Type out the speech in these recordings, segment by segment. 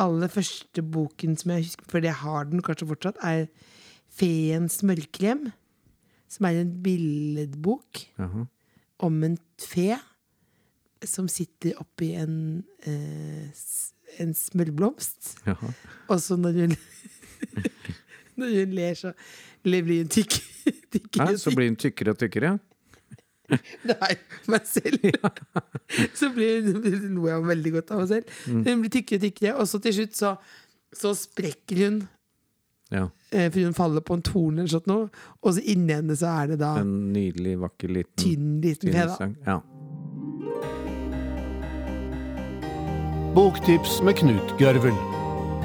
aller første boken som jeg husker, fordi jeg har den kanskje fortsatt, er 'Feens mørkrem'. Som er en billedbok Jaha. om en fe som sitter oppi en, eh, en smørblomst. Jaha. Og så når hun Når hun ler, så blir hun tykk. tykkere og så blir hun tykkere og tykkere? Nei, meg selv. så blir lo jeg veldig godt av meg selv. Mm. Hun blir tykkere og tykkere, og så til slutt så, så sprekker hun. Ja. eh, For hun faller på en torn eller sånt noe, og så inni henne så er det da En nydelig, vakker liten tynn liten fe. da. Ja. Boktips med Knut Gørvel.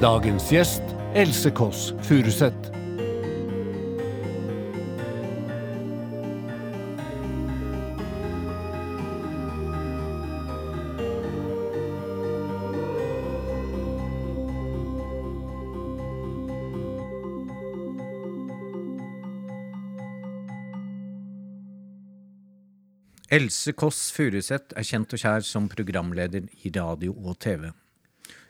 Dagens gjest Else Kåss Furuseth. Else Kåss Furuseth er kjent og kjær som programleder i radio og TV.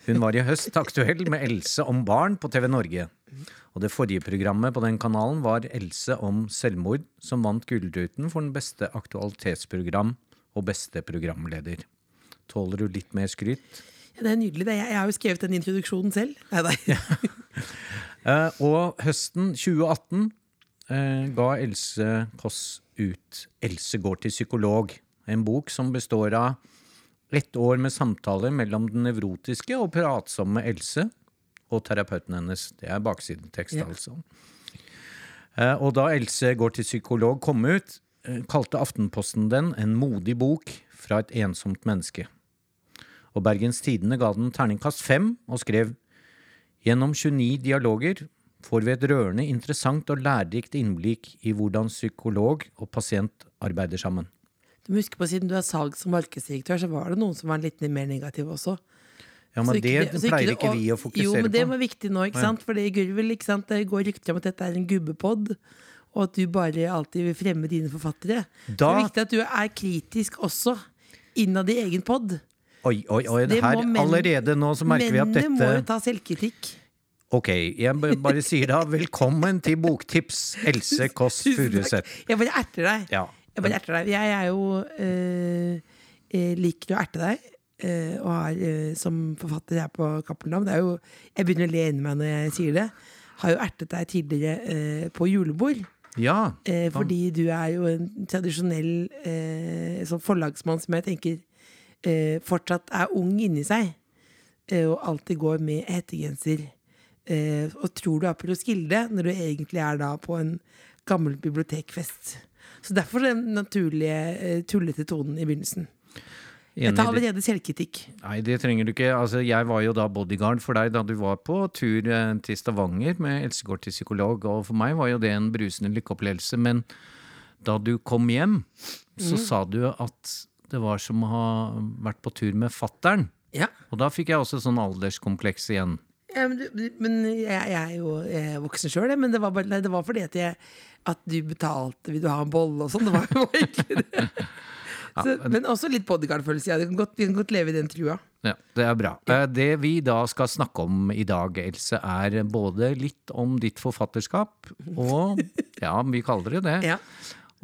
Hun var i høst aktuell med Else om barn på TV Norge. Og det forrige programmet på den kanalen var Else om selvmord, som vant Gullruten for den beste aktualitetsprogram og beste programleder. Tåler du litt mer skryt? Ja, det er nydelig. det. Jeg, har jo skrevet den introduksjonen selv. Nei, nei. Ja. og høsten 2018 eh, ga Else Kåss ut 'Else går til psykolog', en bok som består av ett år med samtaler mellom den nevrotiske og pratsomme Else og terapeuten hennes. Det er baksidetekst, Ja. altså. Eh, og da Else går til psykolog kom ut, eh, kalte Aftenposten den en modig bok fra et ensomt menneske. Og Bergens Tidende ga den terningkast fem og skrev Gjennom 29 dialoger får vi et rørende interessant og lærerikt innblikk i hvordan psykolog og pasient arbeider sammen. Du må huske på Siden du er salgs- og markedsdirektør, så var det noen som var litt mer negative også. Ja, men ikke det, pleier ikke vi å fokusere på. Jo, men det var viktig nå, ikke sant? For det går vel, ikke sant? Det går rykter om at dette er en gubbepod, og at du bare alltid vil fremme dine forfattere. Da, det er viktig at du er kritisk også innad i egen pod. Oi, oi, oi, Det her allerede nå så merker vi at dette Mennene må jo ta selvkritikk. Ok, jeg bare sier da velkommen til Boktips, Else Kåss. Furuseth. Jeg bare erter deg. Ja. Jeg bare erter deg. Jeg er jo øh, jeg liker å erte deg. øh, og har øh, som forfatter her på Cappelen Dam jo, Jeg begynner å le inni meg når jeg sier det. Har jo ertet deg tidligere eh, på julebord. Ja. Eh, fordi du er jo en tradisjonell eh, sånn forlagsmann som jeg tenker eh, fortsatt er ung inni seg. Eh, og alltid går med hettegenser. Eh, og tror du er på Roskilde, når du egentlig er da på en gammel bibliotekfest. Så derfor den naturlige eh, tullete tonen i begynnelsen. Jeg tar allerede selvkritikk. Nei, det trenger du ikke. Altså, jeg var jo da bodyguard for deg da du var på tur eh, til Stavanger med Elsegård til psykolog, og for meg var jo det en brusende lykkeopplevelse. Men da du kom hjem, så Mm. sa du at det var som å ha vært på tur med fattern. Ja. Og da fikk jeg også sånn alderskompleks igjen. Ja, men du- men jeg, jeg er jo jeg er voksen sjøl, men det var, bare, nei, det var fordi at, jeg, at du betalte Vil du ha en bolle og sånn. Det var jo egentlig det. Så, men også litt bodyguard-følelse. Ja, du kan kan godt leve i den trua. Ja, Det er bra. Eh, Det vi da skal snakke om i dag, Else, er både litt om ditt forfatterskap, og ja, vi kaller det det.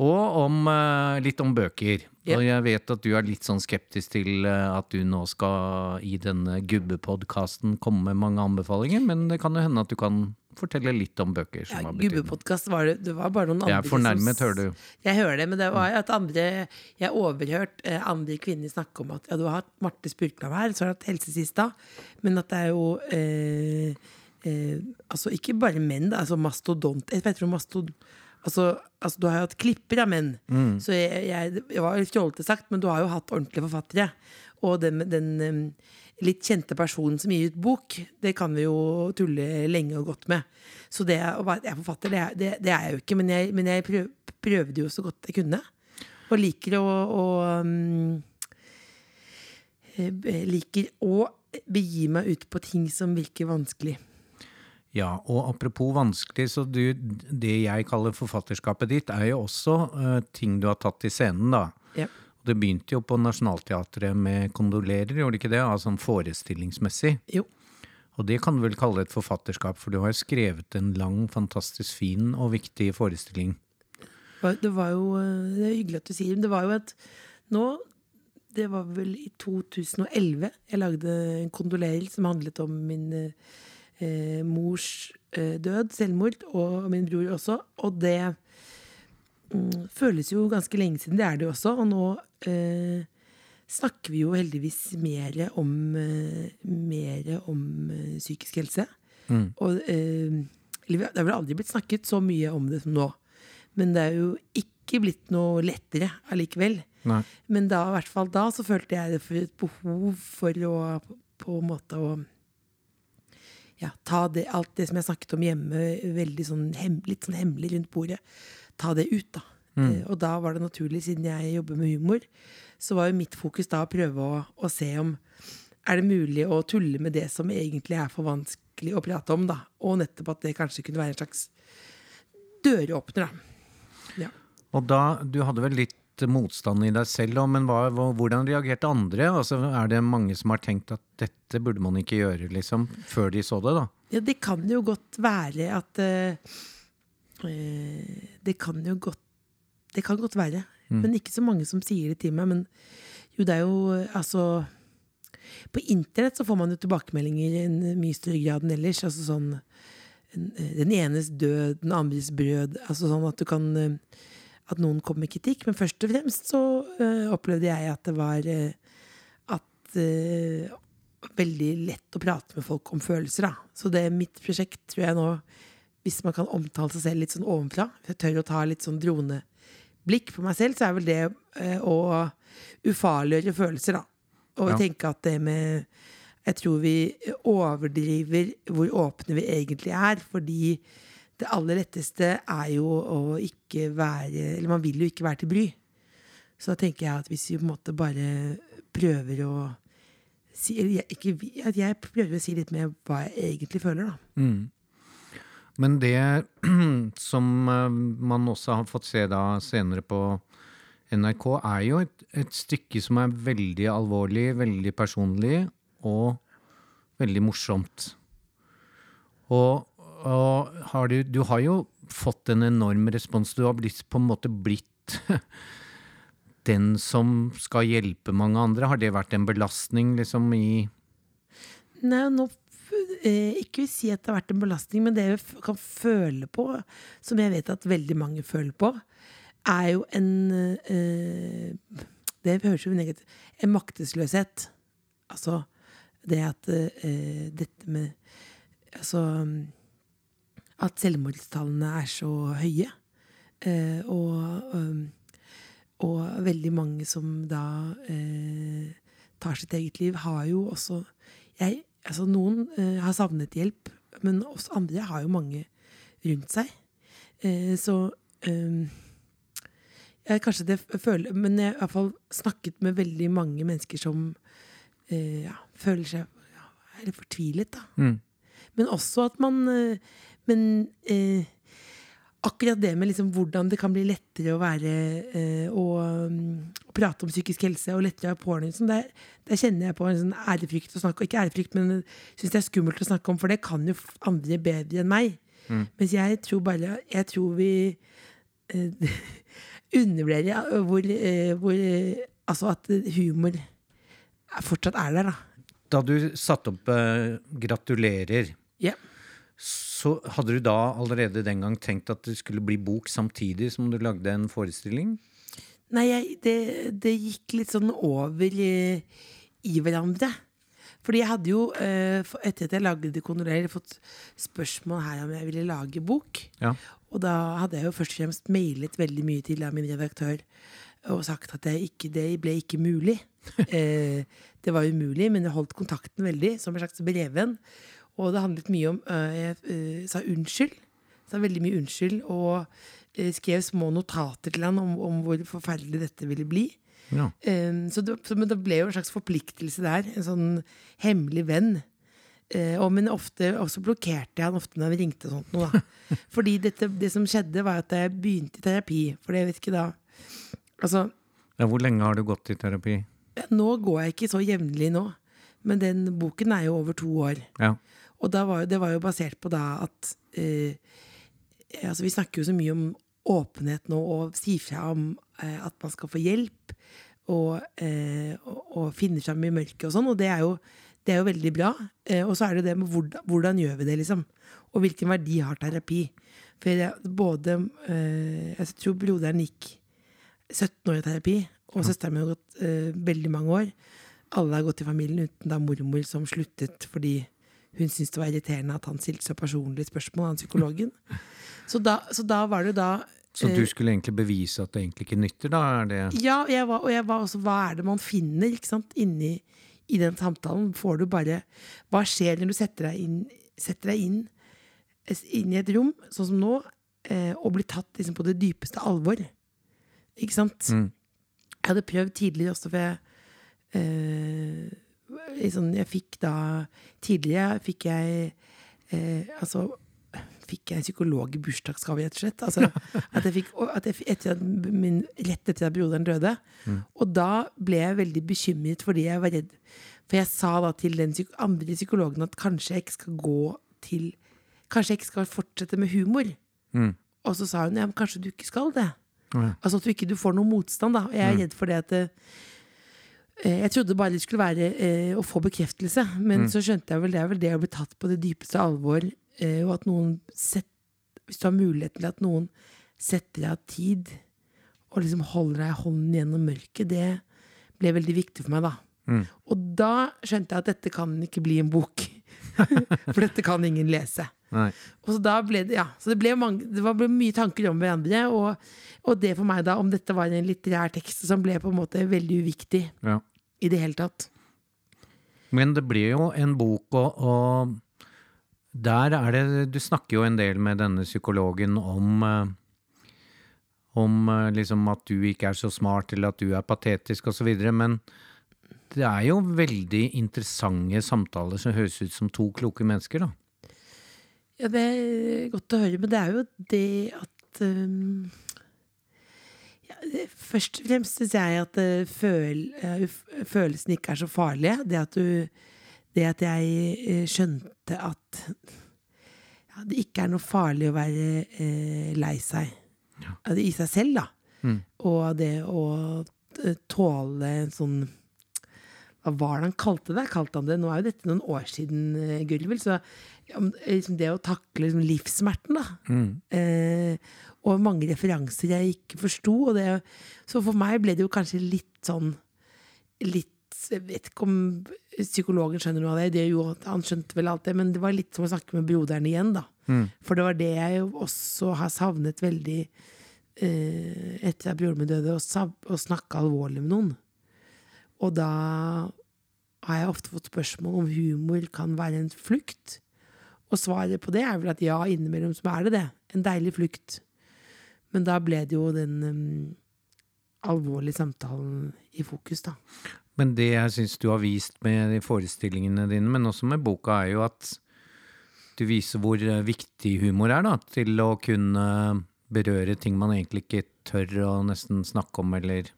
Og om, eh, litt om bøker. Yep. Og jeg vet at du er litt sånn skeptisk til eh, at du nå skal i denne gubbepodkasten komme med mange anbefalinger, men det kan jo hende at du kan fortelle litt om bøker som Ja, har. Gubbepodkast var det, det var bare noen andre Jeg er fornærmet, som, hører du. Jeg hører det, men det var jo at andre Jeg overhørte overhørt eh, andre kvinner snakke om at ja, du har hatt Marte Spurkland her, så har du hatt Helse Sista, men at det er jo eh, eh, Altså ikke bare menn, da, altså mastodont Jeg vet ikke om mastod... Altså, altså, du har jo hatt klipper av menn. Mm. Så jeg, jeg, jeg var litt fjollete sagt, men du har jo hatt ordentlige forfattere. Og den, den um, litt kjente personen som gir ut bok, det kan vi jo tulle lenge og godt med. Så det å være er forfatter, det er, det, det er jeg jo ikke, men jeg, men jeg prøv, prøvde jo så godt jeg kunne. Og liker å, å um, Liker å begi meg ut på ting som virker vanskelig. Ja, og apropos vanskelig, så du, det jeg kaller forfatterskapet ditt, er jo også uh, ting du har tatt til scenen, da. Ja. Det begynte jo på Nationaltheatret med 'Kondolerer', gjorde det ikke det? Altså sånn forestillingsmessig. Jo. Og det kan du vel kalle et forfatterskap, for du har skrevet en lang, fantastisk fin og viktig forestilling. Det var jo eh, Det er hyggelig at du sier det var jo at nå Det var vel i 2011 jeg lagde en kondolerer som handlet om min eh, mors eh, død, selvmord, og min bror også. Og det mm, føles jo ganske lenge siden. Det er det jo også. Og nå eh, snakker vi jo heldigvis mer om, eh, mer om eh, psykisk helse. Og eh, det har vel aldri blitt snakket så mye om det som nå. Men det er jo ikke blitt noe lettere allikevel. Nei. Men da, i hvert fall da så følte jeg det for et behov for å på en måte å ja, ta det, alt det som jeg snakket om hjemme, veldig sånn hem, litt sånn hemmelig rundt bordet, ta det ut, da. Eh, og da var det naturlig, siden jeg jobber med humor, så var jo mitt fokus da å prøve å, å se om er det mulig å tulle med det som egentlig er for vanskelig å prate om, da. Og nettopp at det kanskje kunne være en slags døråpner, da. Ja. Og da, du hadde vel litt motstand i deg selv òg, men hva, hvordan reagerte andre? Altså, er det mange som har tenkt at dette burde man ikke gjøre, liksom, før de så det, da? Ja, det kan jo godt være at eh, Det kan jo godt Det kan godt være. Men ikke så mange som sier det til meg. Men jo, det er jo altså På internett så får man jo tilbakemeldinger i en mye større grad enn ellers. Altså sånn eh, Den enes død, den andres brød. Altså sånn at du kan eh, At noen kom med kritikk. Men først og fremst så uh, opplevde jeg at det var uh, At uh, veldig lett å prate med folk om følelser. Da. Så det er mitt prosjekt, tror jeg nå, hvis man kan omtale seg selv litt sånn ovenfra, hvis jeg tør å ta litt sånn droneblikk på meg selv, så er vel det å ufarliggjøre følelser, da. Og Ja. tenke at det med Jeg tror vi overdriver hvor åpne vi egentlig er, fordi det aller letteste er jo å ikke være Eller man vil jo ikke være til bry. Så da tenker jeg at hvis vi på en måte bare prøver å si, eller jeg, ikke, at jeg prøver å si litt mer hva jeg egentlig føler, da. Men det som eh, man også har fått se da senere på NRK, er jo et, et stykke som er veldig alvorlig, veldig personlig og veldig morsomt. Og, og har du, du har jo fått en enorm respons. Du har blitt, på en måte blitt den som skal hjelpe mange andre. Har det vært en belastning liksom i Nei, nå eh, Ikke vil si at det har vært en belastning, men det jeg kan føle på, som jeg vet at veldig mange føler på, er jo en eh, Det høres jo negativt En maktesløshet. Altså det at eh, dette med Altså At selvmordstallene er så høye. Eh, og, og veldig mange som da eh, tar sitt eget liv, har jo også jeg, altså Noen eh, har savnet hjelp, men oss andre har jo mange rundt seg. Eh, så jeg, Kanskje det føler Men jeg har iallfall snakket med veldig mange mennesker som eh, ja, føler seg ja, er litt fortvilet. da. Mm. Men også at man eh, Men eh, akkurat det med liksom hvordan det kan bli lettere å være eh, å, mm, å prate om psykisk helse og lettere å være pårørende, sånn, der, der kjenner jeg på en sånn ærefrykt å snakke Ikke ærefrykt, men syns det er skummelt å snakke om, for det kan jo andre bedre enn meg. Mens jeg tror bare Jeg tror vi eh, undervurderer hvor, eh, hvor eh, Altså at humor fortsatt er der, da. Da du satte opp eh, 'Gratulerer', Ja. Så hadde du da allerede den gang tenkt at det skulle bli bok samtidig som du lagde en forestilling? Nei, jeg, det, det gikk litt sånn over i, i hverandre. Fordi jeg hadde jo, eh, etter at jeg lagde Kondolerer, fått spørsmål her om jeg ville lage bok. Ja. Og da hadde jeg jo først og fremst mailet veldig mye til av min redaktør og sagt at det, ikke, det ble ikke mulig. eh, det var umulig, men jeg holdt kontakten veldig, som en slags brevvenn. Og det handlet mye om øh, Jeg øh, sa unnskyld. Sa veldig mye unnskyld. Og øh, skrev små notater til han om, om hvor forferdelig dette ville bli. Ja. Eh, så det, så, men det ble jo en slags forpliktelse der. En sånn hemmelig venn. Eh, og, men ofte også blokkerte jeg han ofte når jeg ringte og sånt noe, da. Fordi dette, det som skjedde, var at jeg begynte i terapi. For jeg vet ikke da Altså, ja. Hvor lenge har du gått i terapi? nå går jeg ikke så jevnlig nå. Men den boken er jo over to år. Ja. Og var jo, det var jo basert på da at eh, altså Vi snakker jo så mye om åpenhet nå, og sier fra om eh, at man skal få hjelp. Og, eh, og, og finne fram i mørket og sånn. Og det er jo, det er jo veldig bra. Eh, og så er det det med hvordan, hvordan gjør vi det, liksom. Og hvilken verdi har terapi. For jeg, både eh, Jeg tror broderen gikk 17 år i terapi, og søsteren min har gått eh, veldig mange år. Alle har gått i familien, uten da mormor som sluttet fordi hun syntes det var irriterende at han stilte så personlige spørsmål, han psykologen. Så da, så da var det da Så eh, du skulle egentlig bevise at det egentlig ikke nytter, da? Det ja, jeg var, og jeg var også Hva er det man finner ikke sant, inni i den samtalen? Får du bare Hva skjer når du setter deg inn, setter deg inn, inn i et rom, sånn som nå, eh, og blir tatt liksom, på det dypeste alvor? Ikke sant? Mm. Jeg hadde prøvd tidligere også, for jeg eh, liksom, Jeg fikk da Tidligere fikk jeg eh, Altså fikk jeg en psykolog i bursdagsgave, rett og slett. Altså, at jeg fikk, at jeg, etter at min, rett etter at broderen døde. Og da ble jeg veldig bekymret fordi jeg var redd. For jeg sa da til den psyk andre psykologen at kanskje jeg ikke skal gå til Kanskje jeg ikke skal fortsette med humor. Mm. Og så sa hun ja, men kanskje du ikke skal det. Mm. Altså at du ikke du får noe motstand. da Og jeg er redd for det at det, eh, Jeg trodde bare det skulle være eh, å få bekreftelse, men så skjønte jeg vel det er vel det å bli tatt på det dypeste alvor, eh, og at noen sett, Hvis du har muligheten til at noen setter av tid og liksom holder deg i hånden gjennom mørket, det ble veldig viktig for meg, da. Mm. Og da skjønte jeg at dette kan ikke bli en bok. for dette kan ingen lese. Nei. Og så da ble det, ja, så det ble, mange, det ble mye tanker om hverandre. Og, og det for meg, da, om dette var en litterær tekst som ble på en måte veldig uviktig Ja. i det hele tatt. Men det blir jo en bok, og, og der er det Du snakker jo en del med denne psykologen om eh, om eh, liksom at du ikke er så smart, eller at du er patetisk osv. Men det er jo veldig interessante samtaler som høres ut som to kloke mennesker, da. Ja, det er godt å høre, men det er jo det at um, ja, det, Først og fremst syns jeg at uh, føl, uh, følelsene ikke er så farlige. Det at du Det at jeg skjønte at ja, det ikke er noe farlig å være eh, lei seg. Ja, I seg selv, da. Mm. Og det å tåle en sånn hva var det han kalte det? Kalte han det? Nå er jo dette noen år siden, Gulvel. Så eh, liksom det å takle liksom, livssmerten, da. Mm. Eh, og mange referanser jeg ikke forsto. og det- Så for meg ble det jo kanskje litt sånn litt, Jeg vet ikke om psykologen skjønner noe av det. det jo, han skjønte vel alt det, men det var litt som å snakke med broderen igjen, da. Mm. For det var det jeg også har savnet veldig eh, etter at broren min døde, å, å snakke alvorlig med noen. Og da har jeg ofte fått spørsmål om humor kan være en flukt. Og svaret på det er vel at ja, innimellom så er det det. En deilig flukt. Men da ble det jo den um, alvorlige samtalen i fokus, da. Men det jeg syns du har vist med de forestillingene dine, men også med boka, er jo at du viser hvor eh, viktig humor er, da, til å kunne berøre ting man egentlig ikke tør å nesten snakke om, eller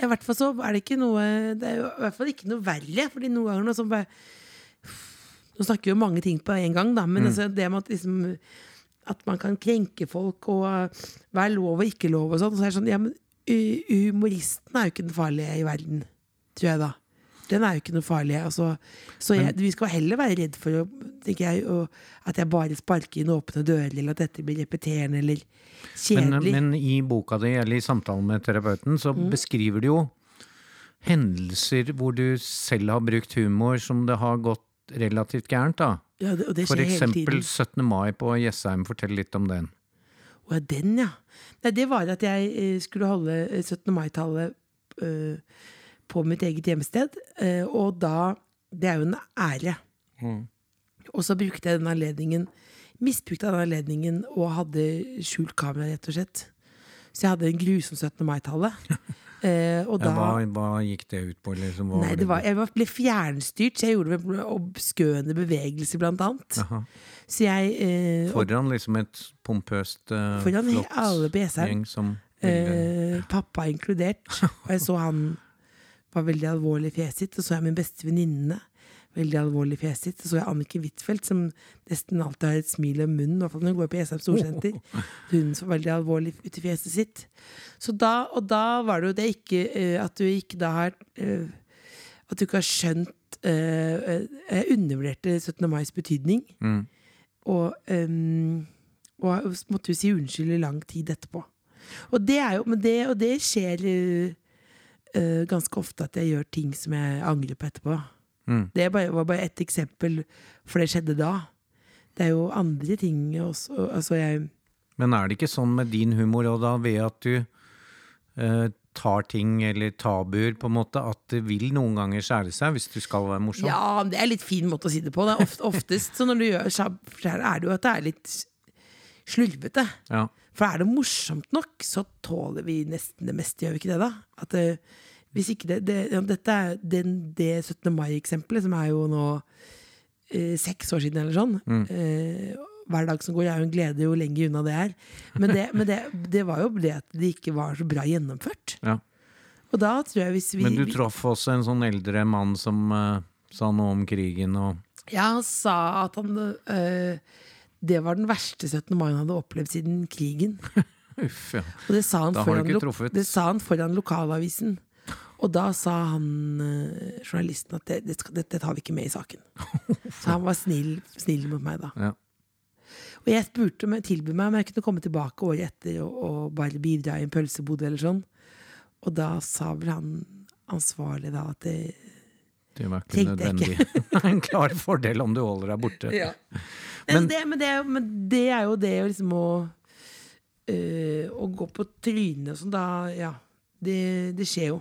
I hvert fall så er det ikke noe Det er jo i hvert fall ikke noe verre, fordi noen ganger nå sånn bare Nå snakker vi jo mange ting på en gang, da, men altså, det med at liksom At man kan krenke folk og hva er lov og ikke lov og sånn, så er det sånn Ja, men humoristen er jo ikke den farlige i verden, tror jeg da. Den er jo ikke noe farlig. Altså, så jeg, vi skal heller være redd for tenker jeg, å, at jeg bare sparker inn åpne dører, eller at dette blir repeterende eller men, kjedelig. men i boka di, eller i samtalen med terapeuten, så Mm. beskriver du jo hendelser hvor du selv har brukt humor som det har gått relativt gærent, da. ja, det, og det For skjer hele eksempel tiden. 17. mai på Jessheim, fortell litt om den. Å ja, den, ja. Nei, det var at jeg eh, skulle holde eh, 17. mai-tallet eh, på mitt eget hjemsted. eh, og da Det er jo en ære. Og så brukte jeg den anledningen Misbrukte den anledningen og hadde skjult kamera, rett og slett. Så jeg hadde en grusom 17. mai-tallet. Eh, og Ja, da hva, hva gikk det ut på? Liksom? Nei, det var, jeg ble fjernstyrt, så jeg gjorde obskøne bevegelser, blant annet. Så jeg eh, Foran liksom et pompøst, eh, Foran flott alle gjeng som Eh, pappa inkludert. Og jeg så han var veldig alvorlig i fjeset sitt, og så jeg min beste venninne veldig alvorlig fjeset sitt. Så så jeg Anniken Huitfeldt, som nesten alltid har et smil om munnen, i hvert fall når hun går på Jessheim Storsenter. Hun så veldig alvorlig ut i fjeset sitt. Så da, og da var det jo det ikke eh, At du ikke da har eh, At du ikke har skjønt eh, Jeg undervurderte 17. mais betydning. Mm. Og, um, og måtte jo si unnskyld i lang tid etterpå. Og det er jo, men det, og det skjer eh, eh, ganske ofte at jeg gjør ting som jeg angrer på etterpå. Mm. Det var bare ett eksempel, for det skjedde da. Det er jo andre ting også. Altså jeg Men er det ikke sånn med din humor og da, ved at du eh, tar ting eller tabuer, på en måte, at det vil noen ganger skjære seg hvis du skal være morsom? Ja, det er litt fin måte å si det på. Det ofte, oftest så når du gjør skjær, er det jo at det er litt slurvete. Ja. For er det morsomt nok, så tåler vi nesten det meste, gjør vi ikke det, da? At det, hvis ikke det, det ja, Dette er den, det 17. mai-eksempelet, som er jo nå eh, seks år siden eller sånn. Eh, hver dag som går, er jo en glede jo lenger unna det er. Men, det, men det, det var jo det at det ikke var så bra gjennomført. Ja. Og da tror jeg hvis vi Men du traff også en sånn eldre mann som eh, sa noe om krigen og Ja, han sa at han øh, Det var den verste 17. mai han hadde opplevd siden krigen. Uff, ja. Og det sa han, Da foran, det sa han foran lokalavisen. Og da sa han øh, journalisten at det, det det tar vi ikke med i saken. Så han var snill, snill mot meg da. Ja. Og jeg spurte om jeg tilbød meg om jeg kunne komme tilbake året etter og, og bare bidra i en pølsebod eller sånn. Og da sa vel han ansvarlig da at det Det var ikke nødvendig. En klar fordel om du holder deg borte. Men, det, men, det, men det er jo det liksom å øh, Å gå på trynet og sånn, da Ja. Det, det skjer jo.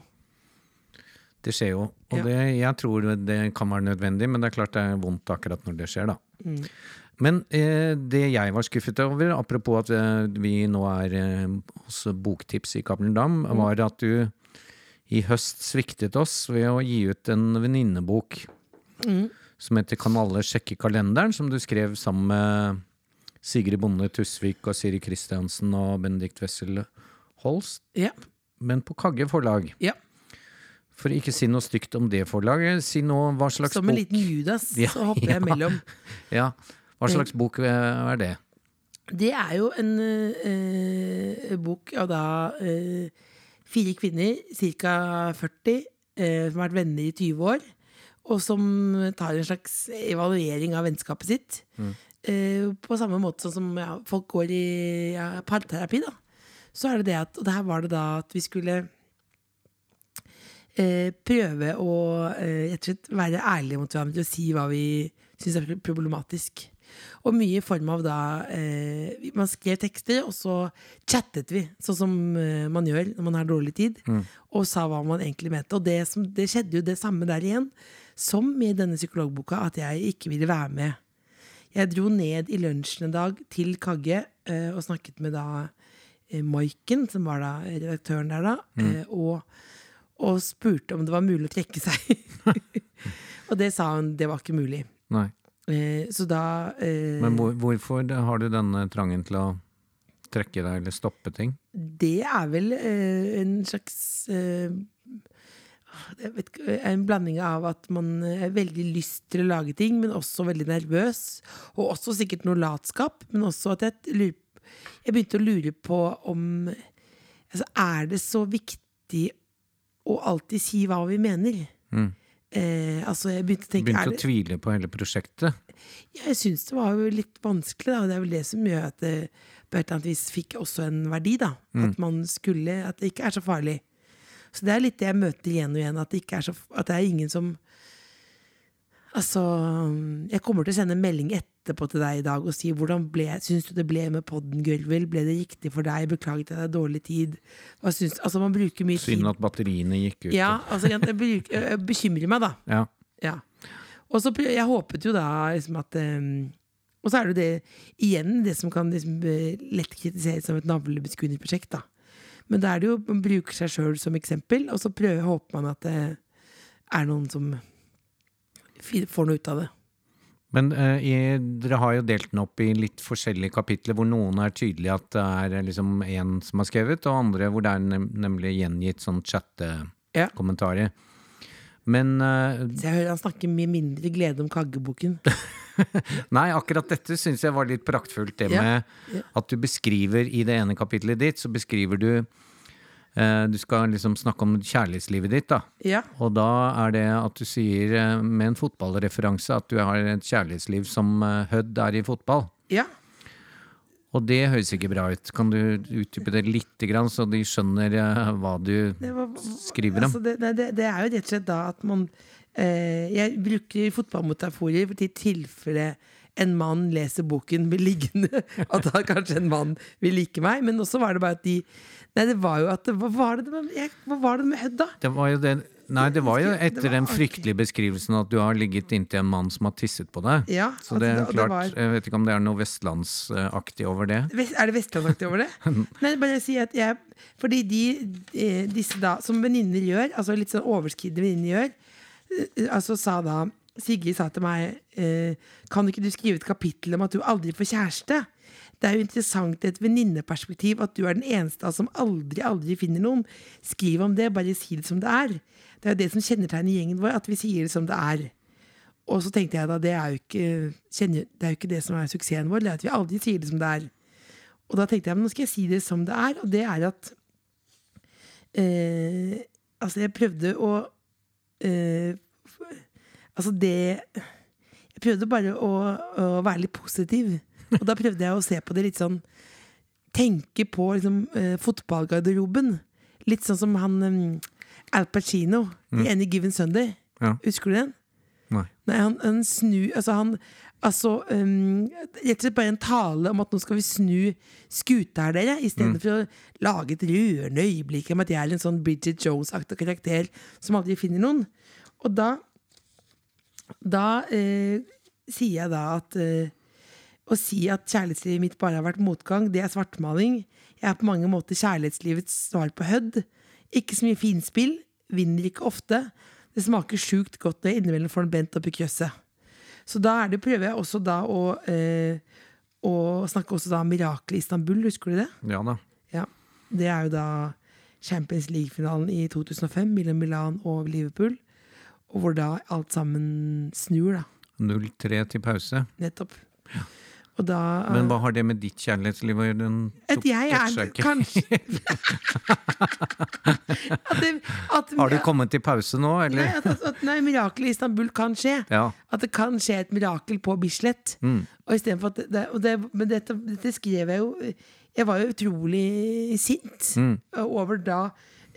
Det skjer jo. Og det, jeg tror det kan være nødvendig, men det er klart det er vondt akkurat når det skjer, da. Mm. Men eh, det jeg var skuffet over, apropos at eh, vi nå er eh, hos Boktips i Cappelen Dam, Mm. var at du i høst sviktet oss ved å gi ut en venninnebok Mm. som heter Kan alle sjekke kalenderen, som du skrev sammen med Sigrid Bonde Tusvik og Siri Kristiansen og Benedikt Wessel Holst, Ja. men på Kagge forlag. ja. For ikke si noe stygt om det forlaget, si noe hva slags bok Som en bok liten Judas, Ja, så hopper jeg mellom. Ja, hva slags bok eh, er det? Det er jo en eh, bok av da eh, fire kvinner, ca. 40, eh, som har vært venner i 20 år, og som tar en slags evaluering av vennskapet sitt. Eh, på samme måte som ja, folk går i ja, parterapi, da. Så er det det at Og der var det da at vi skulle eh, prøve å eh, være ærlige mot hverandre og si hva vi syns er problematisk. Og mye i form av da eh, Man skrev tekster, og så chattet vi, sånn som eh, man gjør når man har dårlig tid, og sa hva man egentlig mente. Og det, som, det skjedde jo det samme der igjen, som i denne psykologboka, at jeg ikke ville være med. Jeg dro ned i lunsjen en dag til Kagge eh, og snakket med da Maiken, som var da redaktøren der da, eh, og, og spurte om det var mulig å trekke seg. og det sa hun, det var ikke mulig. Nei. Eh, så da eh, Men hvor, hvorfor har du denne trangen til å trekke deg eller stoppe ting? Det er vel eh, en slags eh, jeg vet ikke, En blanding av at man er veldig lyst til å lage ting, men også veldig nervøs. Og også sikkert noe latskap, men også at jeg lurer Jeg begynte å lure på om altså, Er det så viktig å alltid si hva vi mener? Mm. Eh, altså jeg begynte å tenke Begynte å det, tvile på hele prosjektet? Ja, Jeg syns det var jo litt vanskelig, da. Og det er vel det som gjør at det på et eller annet vis fikk også en verdi, da. At man skulle At det ikke er så farlig. Så det er litt det jeg møter igjen og igjen, at det ikke er så At det er ingen som Altså Jeg kommer til å sende en melding etterpå til deg i dag og si hvordan ble, syns du det ble med podden, Gørvel? Ble det riktig for deg? Beklaget jeg er dårlig tid. Hva syns Altså, man bruker mye tid. Synd at batteriene gikk ut. Ja, altså, jeg, bruk, jeg bekymrer meg, da. Ja. Ja. Og så jeg håpet jo da liksom at um, Og så er det jo det igjen det som kan liksom, eh, lett kritiseres som et navlebeskuende prosjekt. da. Men da er det jo man bruker seg sjøl som eksempel, og så prøver, håper man at det er noen som får noe ut av det. Men uh, i, dere har jo delt den opp i litt forskjellige kapitler, hvor noen er tydelig at det er eh, liksom én som har skrevet, og andre hvor det er nem nemlig gjengitt sånn Ja. chattekommentarer. Men uh, jeg hører han snakker mye mindre glede om Kaggeboken. Nei, akkurat dette syns jeg var litt praktfullt. Det Ja, med ja. at du beskriver i det ene kapitlet ditt, så beskriver du Du skal liksom snakke om kjærlighetslivet ditt, da. Ja. Og da er det at du sier eh, med en fotballreferanse at du har et kjærlighetsliv som eh, Hødd er i fotball. ja. Og det høres ikke bra ut. Kan du utdype det lite grann, så de skjønner eh, hva du var, skriver om? altså det, det, det er jo rett og slett da at man eh, Jeg bruker fotballmetaforer til tilfelle en mann leser boken blir liggende, at da kanskje en mann vil like meg. Men også var det bare at de Nei, det var jo at Hva var det med, jeg, hva var det med Hødd, da? Det var jo det Nei, det var jo etter var den fryktelige beskrivelsen at du har ligget inntil en mann som har tisset på deg. Ja, Så det- det klart, var- jeg vet ikke om det er noe vestlandsaktig over det. Er det vestlandsaktig over det? Nei, bare si at jeg Fordi de, eh, disse da, som venninner gjør, altså litt sånn overskridende venninner gjør, eh, altså sa da Sigrid sa til meg eh, Kan ikke du skrive et kapittel om at du aldri får kjæreste? Det er jo interessant i et venninneperspektiv at du er den eneste av som aldri, aldri finner noen. Skriv om det, bare si det som det er. Det er jo det som kjennetegner gjengen vår, at vi sier det som det er. Og så tenkte jeg da, det er jo ikke, kjenner, det er jo ikke det som er suksessen vår, det er at vi aldri sier det som det er. Og da tenkte jeg, men nå skal jeg si det som det er, og det er at eh, Altså, jeg prøvde å eh, Altså, det Jeg prøvde bare å, å være litt positiv. Og da prøvde jeg å se på det litt sånn Tenke på liksom, eh, fotballgarderoben. Litt sånn som han um, Al Pacino i Any Given Sunday. Ja. Husker du den? Nei. Nei, han, han snu Altså, han Altså, um, rett og slett bare en tale om at nå skal vi snu skuta her, dere, istedenfor for å lage et rørende øyeblikk om at jeg er en sånn Bridget Jones-aktig karakter som aldri finner noen. Og da Da eh, sier jeg da at eh, Å si at kjærlighetslivet mitt bare har vært motgang, det er svartmaling. Jeg er på mange måter kjærlighetslivets svar på Hødd. Ikke så mye finspill. Vinner ikke ofte. Det smaker sjukt godt når jeg innimellom får den bent i krøsset. Så da er det, prøver jeg også da å, eh, å snakke også da om mirakelet i Istanbul, husker du det? Ja da. Ja. Det er jo da Champions League-finalen i 2005 mellom Milan og Liverpool. Og hvor da alt sammen snur, da. 0-3 til pause. Nettopp. Og da Men hva har det med ditt kjærlighetsliv å gjøre? At jeg er kanskje at det, at, Har du kommet til pause nå, eller? Nei, at, at nei, mirakelet i Istanbul kan skje. Ja. At det kan skje et mirakel på Bislett. Mm. Og istedenfor at det, og det, Men dette, dette skrev jeg jo Jeg var jo utrolig sint Mm. over da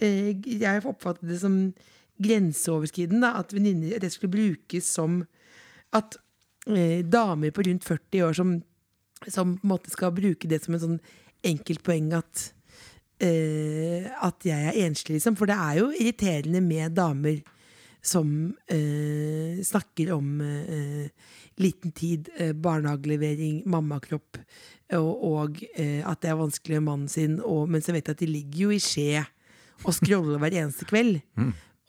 eh, Jeg oppfattet det som grenseoverskridende at At det skulle brukes som At damer på rundt 40 år som, som på en måte skal bruke det som en sånn enkelt poeng at eh, at jeg er enslig, liksom. For det er jo irriterende med damer som eh, snakker om eh, liten tid, eh, barnehagelevering, mammakropp, og, og eh, at det er vanskelig med mannen sin, og, mens jeg vet at de ligger jo i skje og scroller hver eneste kveld.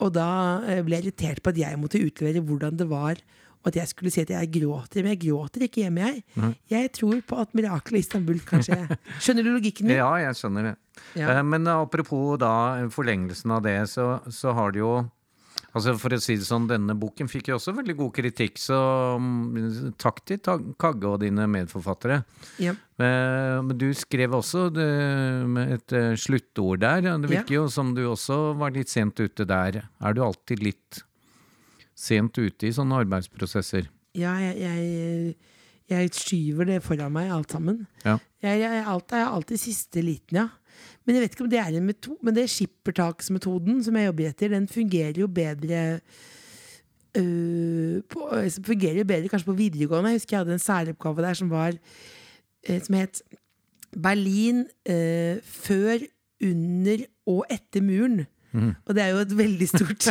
Og da eh, ble jeg irritert på at jeg måtte utlevere hvordan det var, og at jeg skulle si at jeg gråter. Men jeg gråter ikke hjemme, jeg. Jeg tror på at mirakelet i Istanbul kan skje. Skjønner du logikken min? ja, jeg skjønner det. Ja. Eh, Men apropos da forlengelsen av det, så, så har det jo Altså For å si det sånn, denne boken fikk jo også veldig god kritikk, så mm, takk til Kagge og dine medforfattere. Ja. Eh, Men du skrev også et eh, sluttord der. Det virker jo som du også var litt sent ute der. Er du alltid litt sent ute i sånne arbeidsprosesser? Ja, jeg, jeg, jeg skyver det foran meg, alt sammen. Ja. Jeg, jeg, alt er alltid siste liten, ja. Men jeg vet ikke om det er en metode Men det skippertaksmetoden som jeg jobber etter, den fungerer jo bedre øh, på, øh, fungerer jo bedre kanskje på videregående. Jeg husker jeg hadde en særoppgave der som var øh, Som het Berlin øh, før, under og etter muren. Og det er jo et veldig stort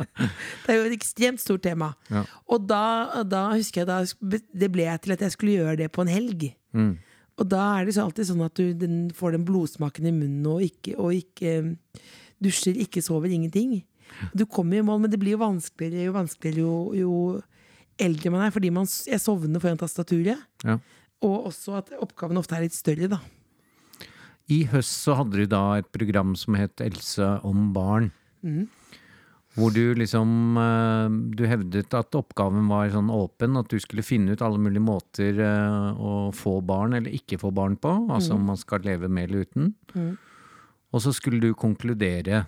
Det er jo et ekstremt stort tema. Ja. Og da, da husker jeg da Det ble jeg til at jeg skulle gjøre det på en helg. Mm. Og da er det så alltid sånn at du den får den blodsmaken i munnen og ikke, og ikke eh, dusjer, ikke sover, ingenting. Du kommer i mål, men det blir jo vanskeligere jo vanskeligere jo, jo eldre man er, fordi man, jeg sovner foran tastaturet. Ja. Og også at oppgaven ofte er litt større, da. I høst så hadde du da et program som het Else om barn. Hvor du liksom eh, Du hevdet at oppgaven var sånn åpen, at du skulle finne ut alle mulige måter eh, å få barn eller ikke få barn på. Altså om man skal leve med eller uten. Og så skulle du konkludere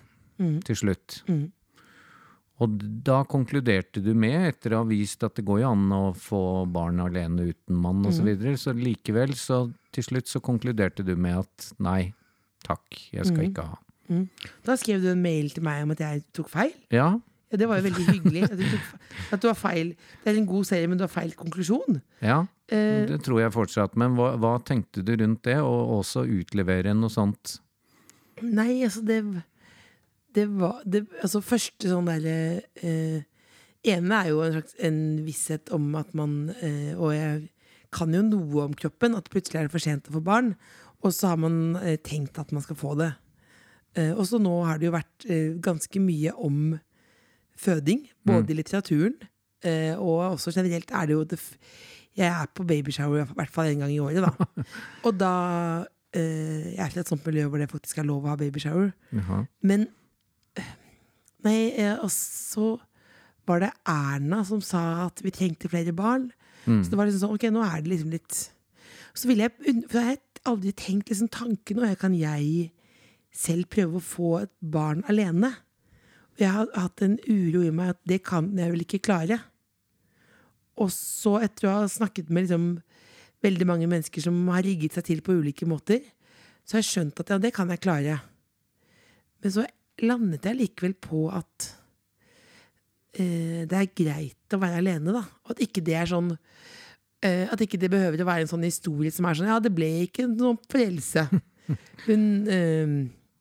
til slutt. Og da konkluderte du med, etter å ha vist at det går jo an å få barn alene uten mann osv., så, videre, så likevel, så til slutt så konkluderte du med at nei, takk, jeg skal ikke ha. Da skrev du en mail til meg om at jeg tok feil. Ja, Ja, det var jo veldig hyggelig. At du, at du har feil. Det er en god serie, men du har feil konklusjon. ja, Eh, det tror jeg fortsatt. Men hva, hva tenkte du rundt det, og også utlevere noe sånt? Nei, altså det Det var det, Altså første sånn derre eh, ene er jo en slags en visshet om at man eh, Og jeg kan jo noe om kroppen, at plutselig er det for sent å få barn. Og så har man eh, tenkt at man skal få det. Eh, og så nå har det jo vært eh, ganske mye om føding, både i litteraturen eh, og også generelt er det jo det, Jeg er på babyshower i hvert fall en gang i året, da. og da eh, Jeg er fra et sånt miljø hvor det faktisk er lov å ha babyshower. Men Nei, eh, og så var det Erna som sa at vi trengte flere barn. Så det var liksom sånn, ok, nå er det liksom litt Så ville jeg For jeg har aldri tenkt liksom tanken og kan jeg selv prøve å få et barn alene. Jeg har hatt en uro i meg at det kan jeg vel ikke klare. Og så, etter å ha snakket med liksom veldig mange mennesker som har rigget seg til på ulike måter, så har jeg skjønt at ja, det kan jeg klare. Men så landet jeg likevel på at eh, det er greit å være alene, da. Og at ikke det er sånn eh, At ikke det behøver å være en sånn historie som er sånn Ja, det ble ikke noen forelse. Hun eh,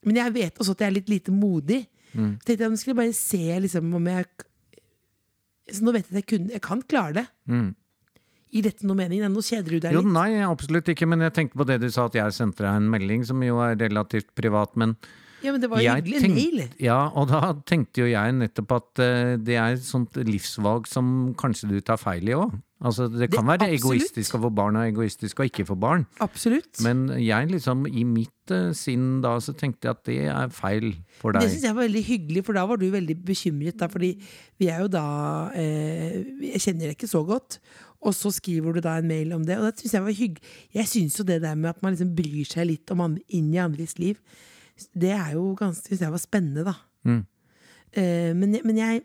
Men jeg vet også at jeg er litt lite modig. Mm. Tenkte jeg nå skulle jeg bare se liksom, om jeg Så nå vet jeg at jeg, kunne, jeg kan klare det. Mm. Gir dette noe mening? Nå kjeder du deg litt. Jo, nei, absolutt ikke, men jeg tenkte på det du sa at jeg sendte deg en melding, som jo er relativt privat, men Ja, men det var jo jeg hyggelig. tenkt, tenk- mail. Ja, og da tenkte jo jeg nettopp at uh, det er et sånt livsvalg som kanskje du tar feil i òg. Altså, det kan Det- være absolutt. egoistisk å få barn og egoistisk å ikke få barn. Absolutt. Men jeg liksom, i mitt uh, sinn da, så tenkte jeg at det er feil for deg. Det syns jeg var veldig hyggelig, for da var du veldig bekymret. Da, fordi vi er jo da eh, Jeg kjenner deg ikke så godt. Og så skriver du da en mail om det. Og det synes jeg var hyggelig. Jeg syns jo det der med at man liksom bryr seg litt om andre, inn i andres liv, det er jo ganske Syns jeg var spennende, da. Mm. Uh, men, jeg- men jeg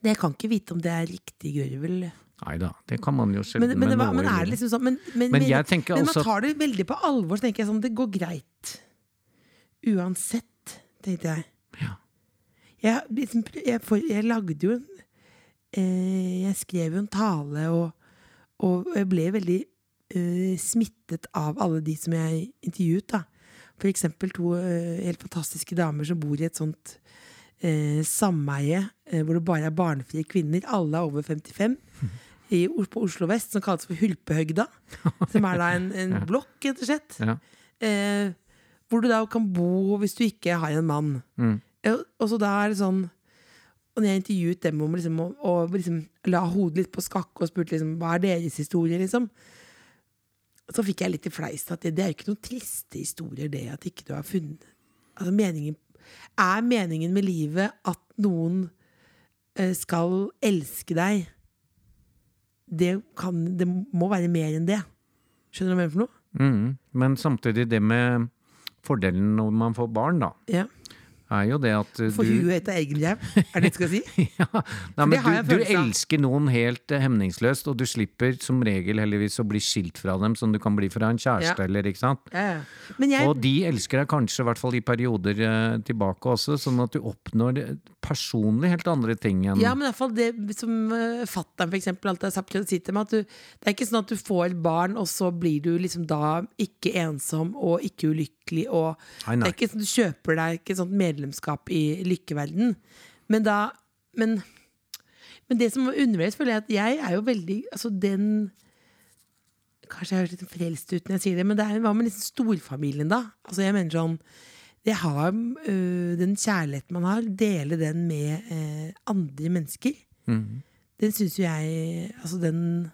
det, Jeg kan ikke vite om det er riktig gørvel. Nei da, det kan man jo selv Men, men, var, men er det liksom sånn Men, men, Men men man tar det veldig på alvor, så tenker jeg sånn Det går greit. Uansett, tenkte jeg. Ja. Jeg, liksom, jeg, for, jeg lagde jo en eh, Jeg skrev jo en tale, og, og jeg ble veldig eh, smittet av alle de som jeg intervjuet. da. For eksempel to eh, helt fantastiske damer som bor i et sånt eh, sameie eh, hvor det bare er barnefrie kvinner. Alle er over 55. I, på Oslo vest, som kalles for Hulpehøgda. Som er da en, en blokk, rett og slett. Ja. Eh, hvor du da kan bo hvis du ikke har en mann. Mm. Og så da er det sånn Og når jeg intervjuet dem om liksom, å, å liksom, la hodet litt på skakke og spurte liksom, hva er deres historie, liksom, så fikk jeg litt i fleis at det, det er ikke noen triste historier, det at ikke du har funnet altså meningen, Er meningen med livet at noen eh, skal elske deg? Det, kan, det må være mer enn det. Skjønner du hva jeg mener for noe? Mm. Men samtidig, det med fordelen når man får barn, da, Ja. Er jo det at For du huet etter egen ræv, er det det du skal si? ja, nei, men du, du elsker noen helt eh, hemningsløst, og du slipper som regel heldigvis å bli skilt fra dem, som du kan bli fra en kjæreste, Ja. eller ikke sant? Ja, jeg, Og de elsker deg kanskje, i hvert fall i perioder eh, tilbake også, sånn at du oppnår eh, personlig helt andre ting enn Ja, men i hvert fall det som uh, fattern eksempel alltid har sagt til å til meg, at du, det er ikke sånn at du får et barn, og så blir du liksom da ikke ensom og ikke ulykkelig, og Nei, nei. det er ikke sånn du kjøper deg ikke sånt medlemskap i lykkeverden. Men da, men, men det som undervurderes, føler jeg at jeg er jo veldig, altså den, kanskje jeg høres litt frelst ut når jeg sier det, men det er, hva med liksom storfamilien da? Altså jeg mener sånn, det har, øh, den kjærligheten man har, dele den med eh, andre mennesker. Mm. Den syns jo jeg Altså den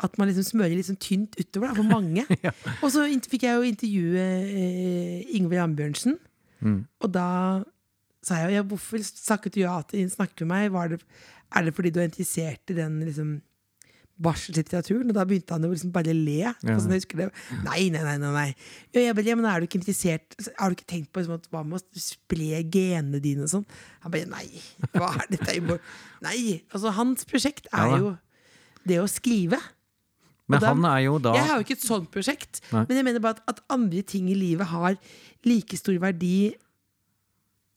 At man liksom smører litt sånn tynt utover da, for mange. Og så fikk jeg jo intervjue eh, Ingvild Ambjørnsen. Mm. Og da sa jeg jo ja, hvorfor snakket du ja til snakke med meg? Var det, er det fordi du er interessert i den liksom, barselitteraturen? Og da begynte han jo liksom bare å le. Ja. Sånn, det. Nei, nei, nei. nei. Ja, jeg bare, ja, men er du ikke interessert Har du ikke tenkt på liksom, at, hva med å spre genene dine og sånn? Han bare nei. Hva er dette? Nei. Altså, hans prosjekt er jo det å skrive. Men da- han er jo da Jeg har jo ikke et sånt prosjekt, Nei. men jeg mener bare at, at andre ting i livet har like stor verdi.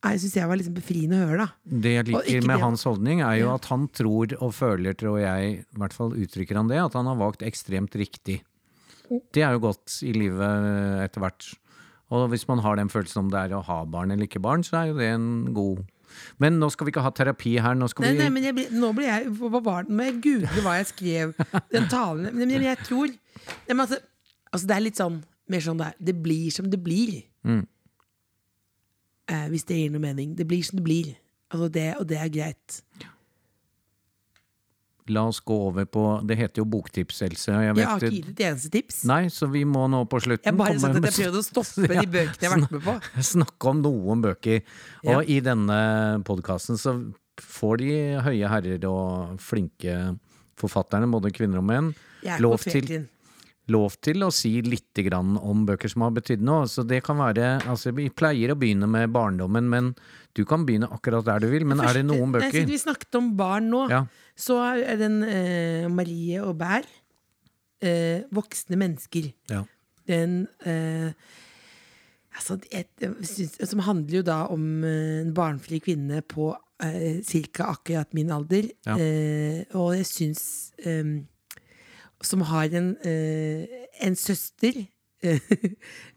Syns jeg var liksom befriende å høre, da. Det jeg liker med det- hans holdning, er jo at han tror og føler, tror jeg, i hvert fall uttrykker han det, at han har valgt ekstremt riktig. Det er jo godt i livet etter hvert. Og hvis man har den følelsen om det er å ha barn eller ikke barn, så er jo det en god Men nå skal vi ikke ha terapi her. Nå skal Nei, vi nei, men blir- nå blir jeg Hva var den? Må jeg google hva jeg skrev? Den talen Men, men jeg tror nei, men altså, altså, det er litt sånn mer sånn det er. Det blir som det blir. Mm. Eh, hvis det gir noe mening. Det blir som det blir. Altså det, og det er greit. La oss gå over på Det heter jo Boktips, Else. Jeg Jeg har ikke gitt et eneste tips. Nei, så vi må nå på slutten Jeg bare satt sagt at jeg prøvde å stoppe de bøkene jeg har vært med på. snakke om noen bøker. Ja. Og i denne podkasten så får de høye herrer og flinke forfatterne, både kvinner og menn, lov til. Lov til å si litt grann om bøker som har betydd noe. Så det kan være Altså, vi pleier å begynne med barndommen, men du kan begynne akkurat der du vil. Men er det noen bøker siden vi snakket om barn nå, Ja. så er den eh, Marie Aubert, eh, 'Voksne mennesker'. Ja. Den eh, altså, et, synes, Som handler jo da om eh, en barnfri kvinne på eh, ca. akkurat min alder. Ja. Eh, og jeg syns eh, Som har en, eh, en søster.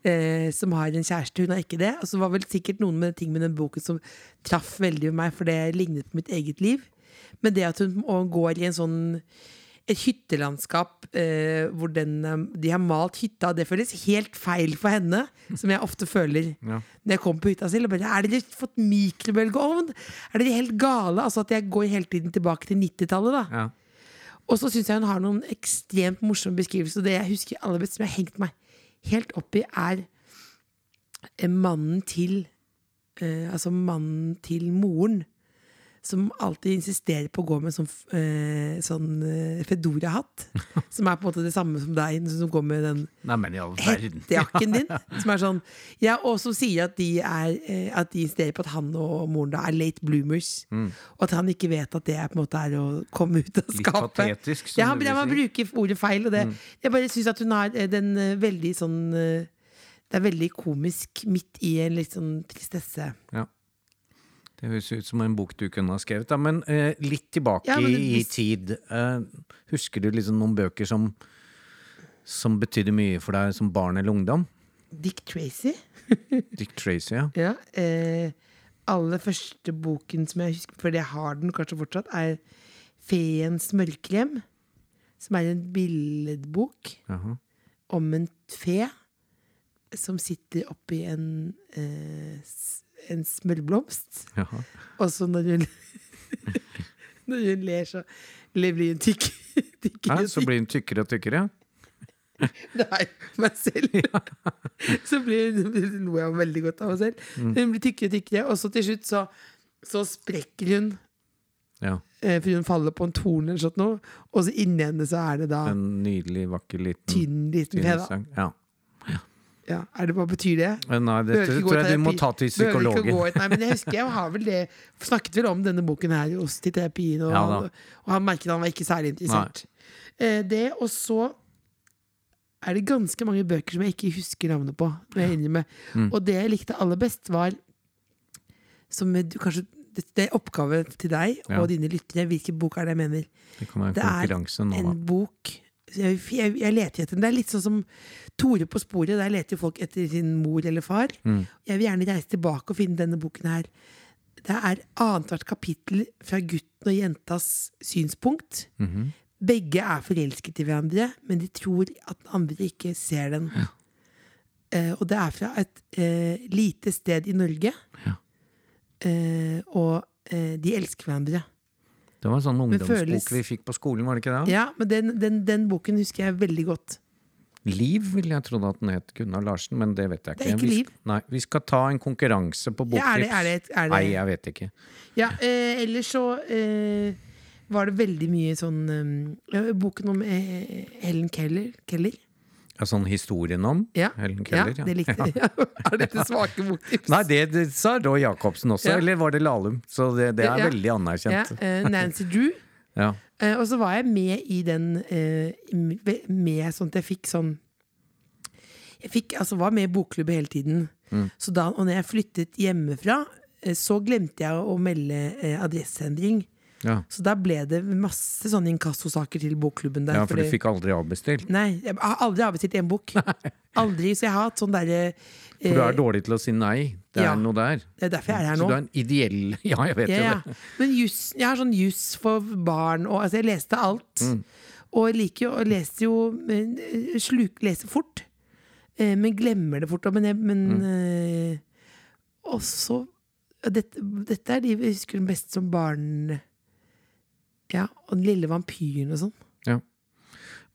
eh, som har en kjæreste. Hun har ikke det. Og så var vel sikkert noen med ting med den boken som traff veldig meg, for det lignet på mitt eget liv. Men det at hun går i en sånn et hyttelandskap eh, hvor den, de har malt hytta, det føles helt feil for henne, som jeg ofte føler Ja. når jeg kommer på hytta. Bare, er dere fått mikrobølgeovn? Er dere helt gale? Altså at jeg går hele tiden tilbake til 90-tallet, da. Ja. Og så syns jeg hun har noen ekstremt morsomme beskrivelser. Og det jeg husker aller best, som jeg har hengt meg helt opp i, er eh, mannen til eh, Altså mannen til moren. Som alltid insisterer på å gå med sånn, eh, sånn eh, Fedora-hatt. Som er på en måte det samme som deg, som går med den Nei, hettejakken din. Som er sånn Ja, og som sier at de, er, eh, at de insisterer på at han og moren da er late bloomers. Og at han ikke vet at det er, på en måte er å komme ut av skapet. Litt patetisk, Ja, han. Mm. bruker ordet feil. Og det, Jeg bare syns at hun har eh, den eh, veldig sånn Det er veldig komisk midt i en litt sånn tristesse. Ja. Det høres ut som en bok du kunne ha skrevet. Da. Men eh, litt tilbake Ja, men det- i tid. Eh, husker du liksom noen bøker som, som betydde mye for deg som barn eller ungdom? Dick Tracy. Dick Tracy, ja. Ja, eh, aller første boken som jeg husker, fordi jeg har den kanskje fortsatt, er 'Feens mørkrem'. Som er en billedbok Aha. om en fe som sitter oppi en, eh, en smørblomst. Ja. Og så når hun Når hun ler, så blir hun tykk, tykkere og så blir hun tykkere og tykkere. Nei, meg selv. så blir hun lo jeg veldig godt av meg selv. Mm. Hun blir tykkere og tykkere, og så til slutt så, så sprekker hun. Ja. For hun faller på en torn eller sånt noe. Og så inni henne så er det da En nydelig, vakker liten tynn liten fe. da. Ja. Ja, er det, hva betyr det? Nei, dette ikke gå tror jeg du må ta til psykologen. gå Nei, men jeg husker jeg har vel det snakket vel om denne boken her hos til terapien, og, Ja og han merket han var ikke særlig interessert. Eh, det, og så er det ganske mange bøker som jeg ikke husker navnet på. jeg. Mm. Og det jeg likte aller best, var som du kanskje det det er oppgave til deg Ja. og dine lyttere. Hvilken bok er det jeg mener? Det Det er en bok jeg, jeg, jeg leter etter den. Det er litt sånn som Tore på sporet. Der leter folk etter sin mor eller far. Mm. Jeg vil gjerne reise tilbake og finne denne boken her. Det er annethvert kapittel fra gutten og jentas synspunkt. Mhm. Begge er forelsket i hverandre, men de tror at den andre ikke ser den. Eh, og det er fra et uh, lite sted i Norge. Ja. Uh, og de elsker hverandre. Det var en sånn ungdomsbok føles- vi fikk på skolen, var det ikke det? Ja, men den, den, den boken husker jeg veldig godt. Liv ville jeg trodd at den het Gunnar Larsen, men det vet jeg ikke. Det er ikke vi, Liv. Nei, vi skal ta en konkurranse på Ja, er det- er det et- er det- Nei, jeg vet ikke. Ja, eh, ellers så eh, var det veldig mye sånn eh, Boken om eh, Helen Keller. Keller. Ja, sånn historien om Ja, Helen Keller? ja, det likte jeg. er dette svake boktips? Nei, det, det sa Roy Jacobsen også, Ja. eller var det Lahlum? Så det, det er Ja. veldig ja, anerkjent. eh, Nancy Drew. Ja. Eh, og så var jeg med i den uh, med- sånn at jeg fikk sånn Jeg fikk, altså var med i bokklubben hele tiden. Mm. Så da, og når jeg flyttet hjemmefra, så glemte jeg å melde adresseendring. Ja. Så da ble det masse sånne inkassosaker til bokklubben der. ja, for du fikk aldri avbestilt? Nei, jeg har aldri avbestilt én bok. Aldri, Så jeg har hatt sånn derre For du er dårlig til å si nei. Det ja. er noe der. Det er derfor jeg er her nå. Så du er en ideell Ja, jeg vet Ja, jo ja. det. Men just, jeg har sånn juss for barn, og altså, jeg leste alt. Mm. Og jeg liker jo, og leste jo eh, Sluk, leser fort, eh, men glemmer det fort. Men, jeg, men Mm. eh, også dette, dette er de jeg husker best som barn. Ja, og Den lille vampyren og sånn. Ja.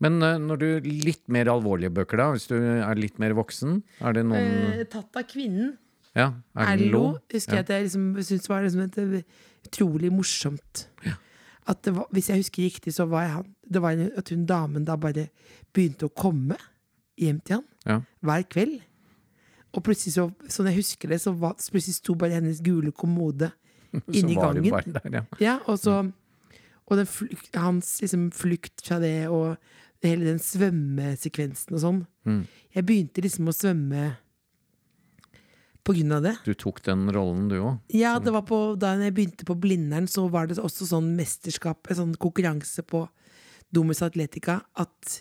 Men eh, når du litt mer alvorlige bøker, da? Hvis du er litt mer voksen? Er det noen Eh, tatt av kvinnen. Ja, Erlo Lo? husker Ja. jeg at jeg liksom, syntes var liksom et, eh, utrolig morsomt. Ja. At det var, hvis jeg husker riktig, så var jeg han Det var en- at hun damen da bare begynte å komme hjem til han Ja. hver kveld. Og plutselig, så, sånn jeg husker det, så var, så plutselig sto bare hennes gule kommode inni gangen. der, ja. Ja, og så Og flukt, hans liksom flukt fra det, og hele den svømmesekvensen og sånn. Mm. Jeg begynte liksom å svømme på grunn av det. Du tok den rollen, du òg? Ja, det var på, da jeg begynte på Blindern, så var det også sånn mesterskap, en sånn konkurranse på Domus Atletica, at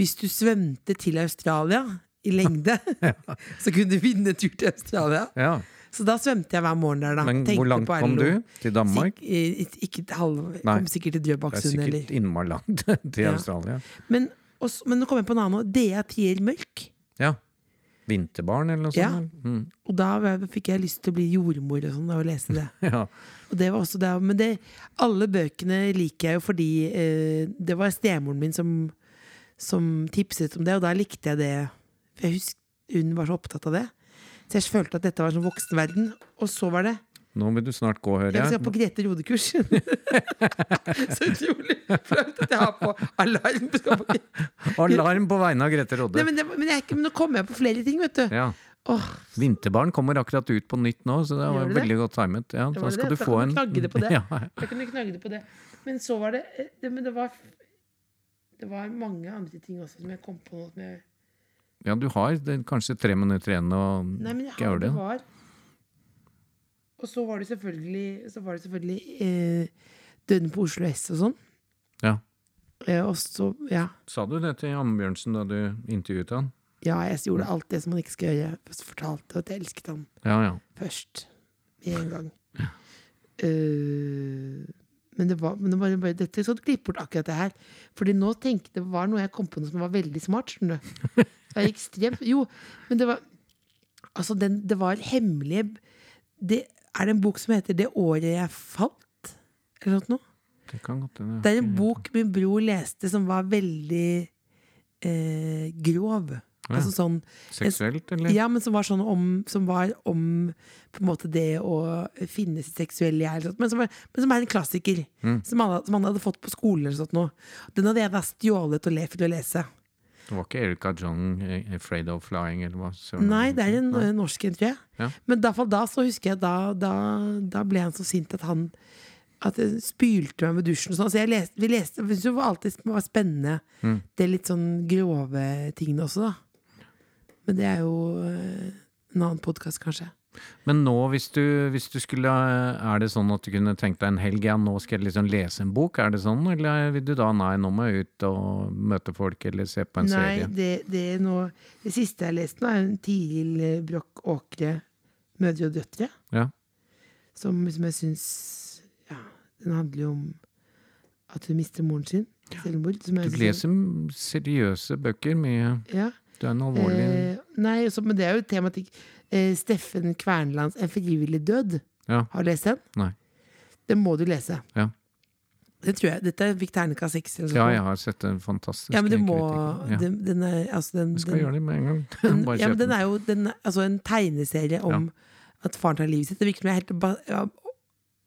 hvis du svømte til Australia i lengde, så kunne du vinne tur til Australia. Ja. Så da svømte jeg hver morgen der, da. Men Tenkte hvor langt kom du? Til Danmark? Sik ikke halv, Nei. kom sikkert til Det er sikkert innmari langt til Ja. Australia. men, også, men nå kom jeg på en annen. Dea Tier Mørk. Ja. Vinterbarn, eller noe sånt? Ja. Mm. Og da fikk jeg lyst til å bli jordmor og sånn, av å lese det. Ja. Og det var også det, men det, alle bøkene liker jeg jo fordi eh, det var stemoren min som, som tipset om det, og da likte jeg det. For jeg husker hun var så opptatt av det. Så jeg følte at dette var en sånn voksenverden. Og så var det Nå vil du snart gå, hører Jeg Jeg skal på Grete Rode-kurs. så utrolig flaut at jeg har på alarm. På... Alarm på vegne av Grete Rodde. Nei, men, det, men, jeg, ikke- men nå kommer jeg på flere ting, vet du. Ja. Oh. Vinterbarn kommer akkurat ut på nytt nå, så det var det det? veldig godt timet. Ja, da skal det. du Da få en det det. Ja, kan du knagge det på det. Men så var det, eh, det Men det var Det var mange andre ting også som jeg kom på nå. Ja, du har det, kanskje tre minutter igjen å var Og så var det selvfølgelig Så var det selvfølgelig eh, Døden på Oslo S og sånn. Ja. Eh, og så Ja. Sa du det til Ambjørnsen da du intervjuet han? Ja, jeg gjorde alt det som man ikke skal gjøre. Jeg fortalte at jeg elsket ham Ja, ja. først. Med en gang. Eh, men det var, men det var bare dette skal du klippe bort akkurat det her. Fordi nå tenkte det var noe jeg kom på noe som var veldig smart. skjønner du. Det er ekstremt Jo, men det var Altså, den, det var hemmelige det, Er det en bok som heter 'Det året jeg falt'? Eller noe? Det kan godt. Det er en bok min bror leste som var veldig eh, grov. Ja. Altså sånn Seksuelt, eller? ja, men som var sånn om Som var om på en måte det å finne sitt seksuelle jeg, men, som men som er en klassiker. Mm. Som, alle, som han hadde fått på skolen. Den hadde jeg da stjålet og levd til å lese. Det var ikke Erika Jong, eh, 'Afraid of Flying', eller hva? søren Nei, det er en Nei. eh, norsk en, tror jeg. Ja. Men fall da så husker jeg da, da, da ble han så sint at han at jeg spylte meg med dusjen. sånn. Så jeg leste, vi leste, det var alltid var spennende, Mm. det litt sånn grove tingene også, da. Men det er jo eh, en annen podkast, kanskje. Men nå, hvis du, hvis du skulle Er det sånn at du kunne tenkt deg en helg, ja, nå skal jeg liksom lese en bok? Er det sånn, eller vil du da nei, nå må jeg ut og møte folk, eller se på en Nei, serie? det, det, er nå, det siste jeg har lest nå, er en Tiril eh, Broch Åkre, 'Mødre og døtre', Ja. som, som jeg syns Ja, den handler jo om at hun mister moren sin. Selvmord. Du leser seriøse bøker mye. Ja. Du er en alvorlig Eh, nei, også, men det er jo tematikk. Eh, Steffen Kvernlands 'En frivillig død'. Ja. Har du lest den? Nei. Den må du lese. Ja. Det tror jeg. Dette fikk terningkast seks. Ja, jeg har sett en fantastisk Ja, men det må. Ja. den, den er, altså den, Jeg skal den, gjøre det med en gang. den, ja, men den den. er jo den, altså en tegneserie om at faren tar livet sitt. Det virker som jeg helt ja,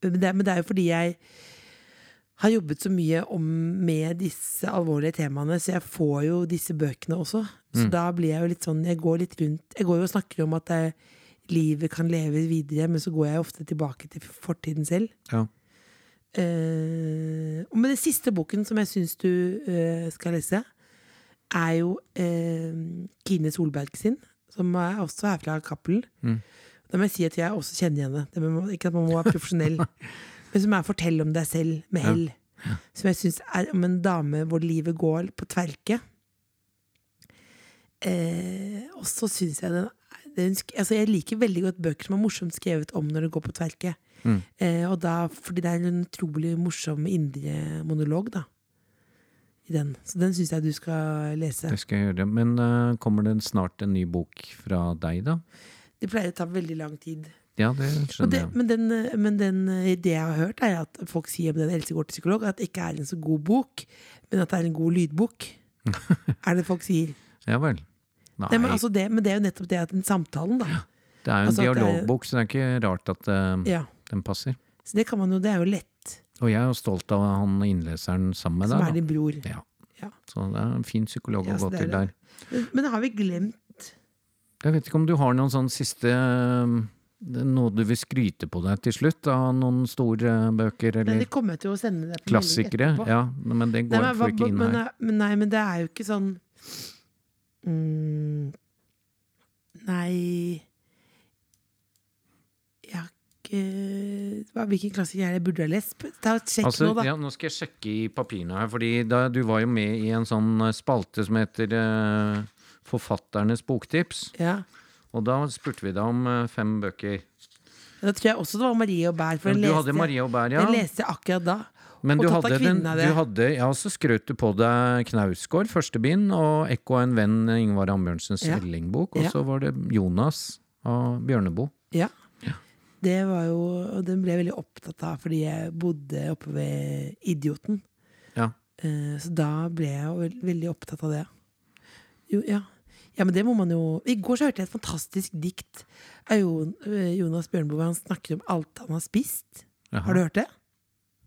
men, det, men det er jo fordi jeg har jobbet så mye om, med disse alvorlige temaene, så jeg får jo disse bøkene også. Så Mm. da blir jeg jo litt sånn Jeg går litt rundt Jeg går jo og snakker om at jeg, livet kan leve videre, men så går jeg ofte tilbake til fortiden selv. Ja. Uh, og med den siste boken som jeg syns du uh, skal lese, er jo uh, Kine Solberg sin, som er også er fra Cappelen. Mm. Da må jeg si at jeg også kjenner henne. må, ikke at man må være profesjonell, men som er 'Fortell om deg selv' med Ja. hell. Som jeg syns er om en dame hvor livet går på tverke. Eh, og så syns jeg den, den altså Jeg liker veldig godt bøker som er morsomt skrevet om når det går på tverke. Mm. Eh, og da, fordi det er en utrolig morsom indre monolog, da. I den. Så den syns jeg du skal lese. Det skal jeg gjøre. Men uh, kommer det snart en ny bok fra deg, da? Det pleier å ta veldig lang tid. Ja, det skjønner jeg. men den, eh, men den, eh, det jeg har hørt, er at folk sier om den Else går til psykolog, at det ikke er en så god bok, men at det er en god lydbok. er det folk sier. Ja vel. Nei, Nei, men, altså det, men det er jo nettopp det at den samtalen, da. det er jo en altså er- dialogbok, så det er ikke rart at uh, Ja. den passer. Så det kan man jo, det er jo lett. Og jeg er jo stolt av han innleseren sammen med Som deg. er din bror. Ja. Ja. Så det er en fin psykolog Ja, å gå til der. Men, men har vi glemt Jeg vet ikke om du har noen sånn siste eh, Noe du vil skryte på deg til slutt av noen store bøker Nei, eller det kommer til å sende det på klassikere? Ja, men det Nei, går men, får ikke inn men, her. men, nei, men det er jo ikke sånn mm, Nei Jeg har ikke Hvilken klassiker er det burde jeg lest? Ta Sjekk Altså, nå, da. ja, nå skal jeg sjekke i papirene her, fordi da, du var jo med i en sånn eh, spalte som heter uh, Forfatternes boktips. Ja. Og da spurte vi deg om uh, fem bøker. Da tror jeg også det var Marie Bær. For den du leste, Marie og Bær, ja. leste jeg akkurat da. Men du hadde, den, du hadde Ja, så skrøt du på deg Knausgård, første bind, og Ekko en venn, Ingvar Ambjørnsens Ja. Ellingbok, Og Ja. så var det Jonas av Bjørnebo. Ja. Det var jo og Den ble jeg veldig opptatt av fordi jeg bodde oppe ved Idioten. Ja. Eh, Så da ble jeg jo veldig opptatt av det. Jo, ja. ja, men det må man jo I går så hørte jeg et fantastisk dikt av eh, Jonas Bjørneboe. Han snakker om alt han har spist. Jaha. Har du hørt det?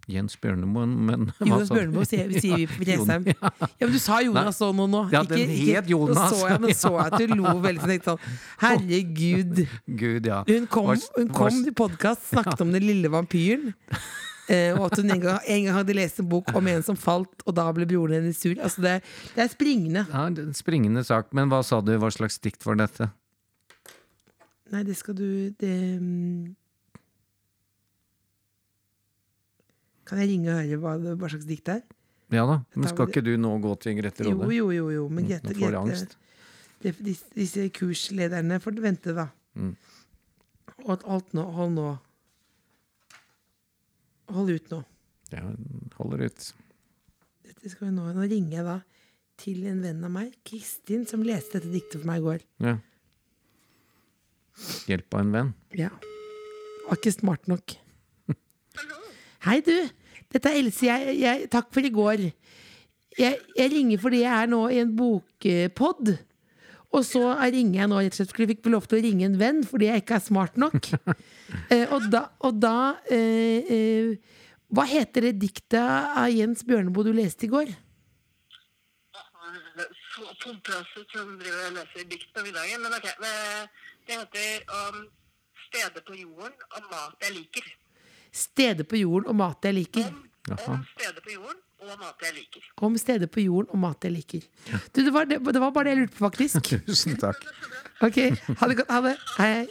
Jens Bjørnemoen, men Jonas sa? Bjørneboe sier, sier vi på Jessheim. Ja, men du sa Jonas sånn nå nå. Ja, den het Jonas. Så jeg, men så jeg at du lo veldig sånn. tenkte sånn, Herregud. Gud, ja. Hun kom, hun kom til podkast, snakket om den lille vampyren. Eh, og at hun en gang, en gang hadde lest en bok om en som falt, og da ble broren hennes sur. Altså det, det er springende. Ja, det er en springende sak. Men hva sa du, hva slags dikt var dette? Nei, det skal du det, Kan jeg ringe og høre hva, det- hva slags dikt det er? Ja da, men skal ikke du nå gå til Grete Jo, Råde? jo, jo, jo. Men Grete, Nå får jeg angst. Grete, disse, disse kurslederne får vente, da. Mm. Og alt nå, hold nå. Hold ut nå. Ja, holder ut. Dette skal vi nå. Nå ringer jeg da til en venn av meg, Kristin, som leste dette diktet for meg i går. Ja. Hjelp av en venn. Ja. Var ikke smart nok. Hei, du. Dette er Else. Jeg, jeg, takk for i går. Jeg, jeg ringer fordi jeg er nå i en bokpod. Og så ringer jeg nå rett og slett fordi jeg fikk lov til å ringe en venn fordi jeg ikke er smart nok. eh, og da, og da eh, eh, Hva heter det diktet av Jens Bjørneboe du leste i går? pompøse som driver og leser dikt i middagen. Men ok, det, det heter um, 'Stedet på jorden og mat jeg liker'. Steder på jorden og mat jeg liker. Om, om steder på jorden og mat jeg liker. Om steder på jorden og mat jeg liker. Du, det, var, det, det var bare det jeg lurte på, faktisk. Tusen takk. Ok, ha det godt. Ha det. Hei, hei.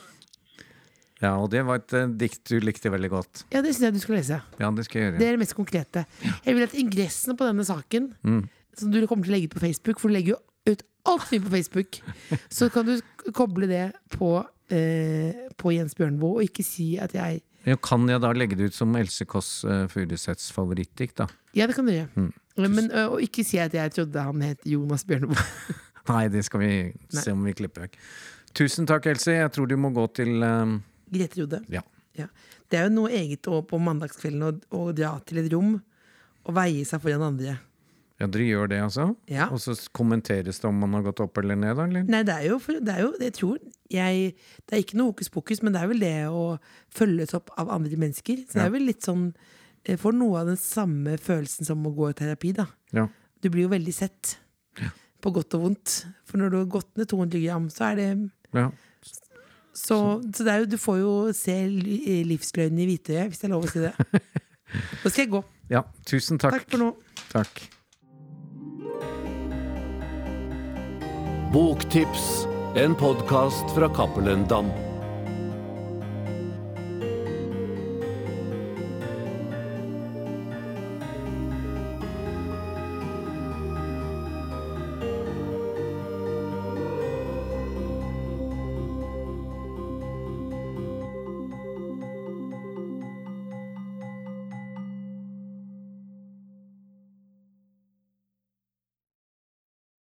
Ja, og det var et uh, dikt du likte veldig godt. Ja, det syns jeg du skal lese. Ja, det skal jeg gjøre. Det er det mest konkrete. Jeg vil at ingressene på denne saken, Mm. som du kommer til å legge ut på Facebook, for du legger jo ut alt mye på Facebook, så kan du koble det på, eh, på Jens Bjørneboe, og ikke si at jeg Ja, kan jeg da legge det ut som Else Kåss uh, Furuseths favorittdikt, da? Ja, det kan du gjøre. Mm. Men, uh, og ikke si at jeg trodde han het Jonas Bjørneboe. Nei, det skal vi se om vi klipper vekk. Tusen takk, Else. Jeg tror du må gå til eh, Grete Rode. Ja. Det er jo noe eget å på mandagskvelden å, å dra til et rom og veie seg foran andre. Ja, dere gjør det, altså? Ja. Og så kommenteres det om man har gått opp eller ned? Eller? Nei, det er jo, det er jo jeg tror jeg, Det er ikke noe hokus pokus, men det er vel det å følges opp av andre mennesker. Så det er vel litt sånn Jeg får noe av den samme følelsen som å gå i terapi, da. Ja. Du blir jo veldig sett. På godt og vondt. For når du har gått ned 200 gram, så er det ja. Så, så det er jo, du får jo se li- livsløgnen i hvitøyet, hvis det er lov å si det. Nå skal jeg gå. ja. Tusen takk. Takk for nå. Takk. Boktips, en podkast fra Cappelen Dam.